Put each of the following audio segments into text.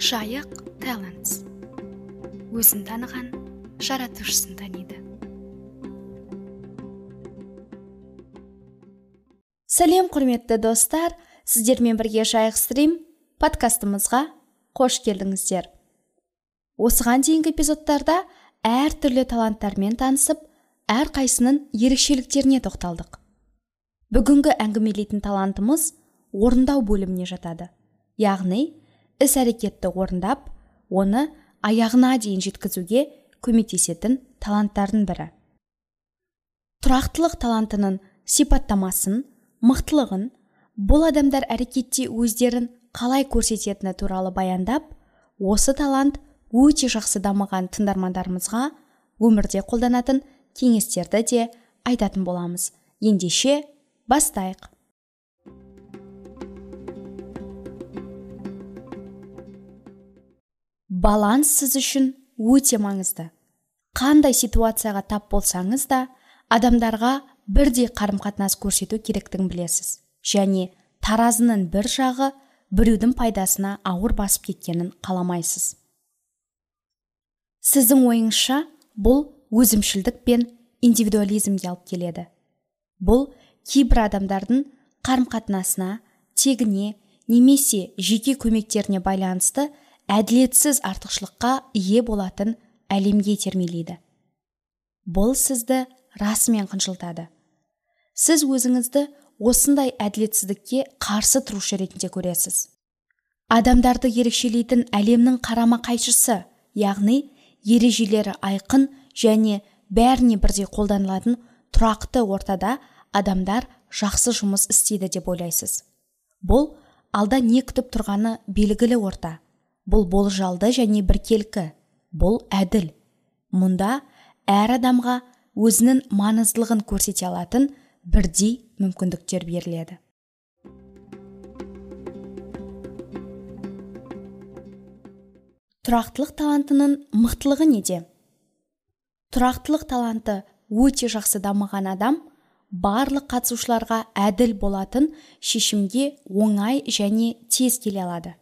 жайық талантс өзін таныған жаратушысын таниды. Сәлем құрметті достар. Сіздермен бірге жайық стрим подкастымызға қош келдіңіздер. Осыған дейінгі эпизодтарда әртүрлі таланттармен танысып әрқайсының ерекшеліктеріне тоқталдық. Бүгінгі әңгімелейтін талантымыз орындау бөліміне жатады. Яғни іс әрекетті орындап оны аяғына дейін жеткізуге көмектесетін таланттардың бірі. Тұрақтылық талантының сипаттамасын мықтылығын бұл адамдар әрекетте өздерін қалай көрсететіні туралы баяндап осы талант өте жақсы дамыған тыңдармандарымызға өмірде қолданатын кеңестерді де айтатын боламыз. Ендеше бастайық. Баланс сіз үшін өте маңызды. Қандай ситуацияға тап болсаңыз да адамдарға бірдей қарым қатынас көрсету керектігін білесіз. Және таразының бір жағы біреудің пайдасына ауыр басып кеткенін қаламайсыз. Сіздің ойыңызша бұл өзімшілдік пен индивидуализмге алып келеді. Бұл кейбір адамдардың қарым қатынасына тегіне немесе жеке көмектеріне байланысты әділетсіз артықшылыққа ие болатын әлемге термелейді бұл сізді расымен қынжылтады сіз өзіңізді осындай әділетсіздікке қарсы тұрушы ретінде көресіз. Адамдарды ерекшелейтін әлемнің қарама қайшысы яғни ережелері айқын және бәріне бірдей қолданылатын тұрақты ортада адамдар жақсы жұмыс істейді деп ойлайсыз. Бұл алда не күтіп тұрғаны белгілі орта. Бұл болжалды және біркелкі бұл әділ. Мұнда әр адамға өзінің маңыздылығын көрсете алатын бірдей мүмкіндіктер беріледі. Тұрақтылық талантының мықтылығы неде? Тұрақтылық таланты өте жақсы дамыған адам барлық қатысушыларға әділ болатын шешімге оңай және тез келе алады.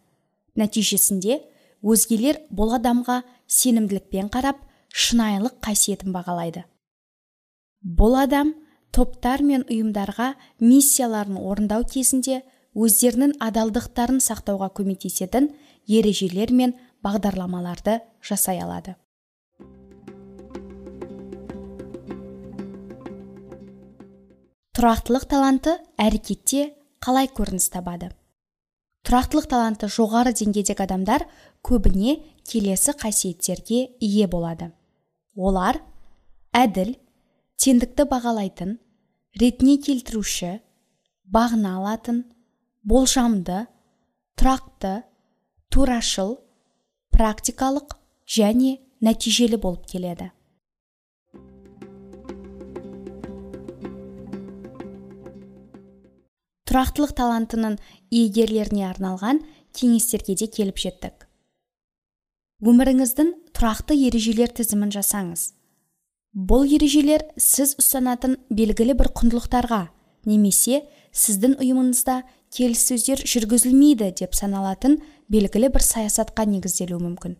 Нәтижесінде өзгелер бұл адамға сенімділікпен қарап шынайылық қасиетін бағалайды. Бұл адам топтар мен ұйымдарға миссияларын орындау кезінде өздерінің адалдықтарын сақтауға көмектесетін ережелер мен бағдарламаларды жасай алады. Тұрақтылық таланты әрекетте қалай көрініс табады? Тұрақтылық таланты жоғары деңгейдегі адамдар көбіне келесі қасиеттерге ие болады. Олар әділ теңдікті бағалайтын ретіне келтіруші бағына алатын болжамды тұрақты турашыл практикалық және нәтижелі болып келеді. Тұрақтылық талантының иегерлеріне арналған кеңестерге де келіп жеттік. Өміріңіздің тұрақты ережелер тізімін жасаңыз. Бұл ережелер сіз ұстанатын белгілі бір құндылықтарға немесе сіздің ұйымыңызда келіссөздер жүргізілмейді деп саналатын белгілі бір саясатқа негізделуі мүмкін.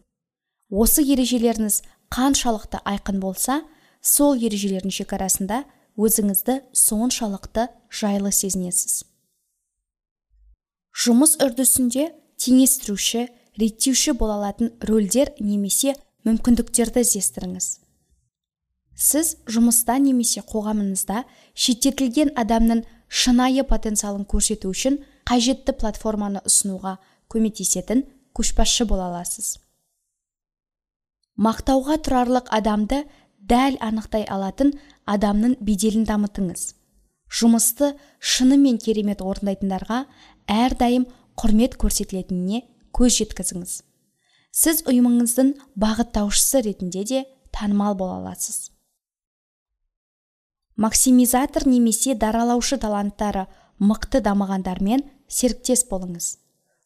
Осы ережелеріңіз қаншалықты айқын болса сол ережелердің шекарасында өзіңізді соншалықты жайлы сезінесіз. Жұмыс үрдісінде теңестіруші реттеуші бола алатын рөлдер немесе мүмкіндіктерді іздестіріңіз. Сіз жұмыста немесе қоғамыңызда шеттетілген адамның шынайы потенциалын көрсету үшін қажетті платформаны ұсынуға көмектесетін көшбасшы бола аласыз. Мақтауға тұрарлық адамды дәл анықтай алатын адамның беделін дамытыңыз. Жұмысты шынымен керемет орындайтындарға әрдайым құрмет көрсетілетініне көз жеткізіңіз. Сіз ұйымыңыздың бағыттаушысы ретінде де танымал бола аласыз. Максимизатор немесе даралаушы таланттары мықты дамығандармен серіктес болыңыз.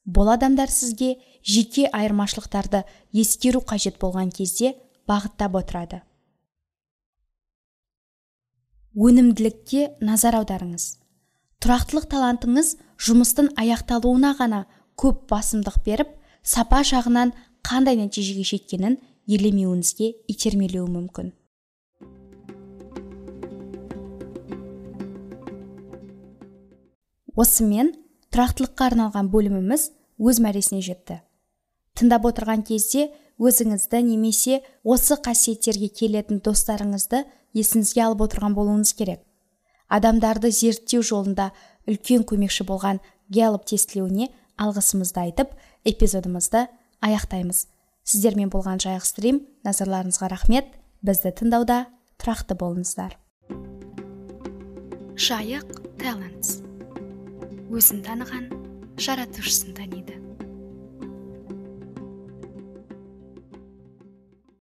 Бұл адамдар сізге жеке айырмашылықтарды ескеру қажет болған кезде бағыттап отырады. Өнімділікке назар аударыңыз. Тұрақтылық талантыңыз жұмыстың аяқталуына ғана көп басымдық беріп сапа жағынан қандай нәтижеге жеткенін елемеуіңізге итермелеуі мүмкін. Осымен тұрақтылыққа арналған бөліміміз өз мәресіне жетті. Тыңдап отырған кезде өзіңізді немесе осы қасиеттерге келетін достарыңызды есіңізге алып отырған болуыңыз керек. Адамдарды зерттеу жолында үлкен көмекші болған геллоп тестілеуіне алғысымызды айтып эпизодымызды аяқтаймыз. Сіздермен болған жайық стрим назарларыңызға рахмет. Бізді тыңдауда тұрақты болыңыздар. Жайық талантс өзін таныған жаратушысын таниды.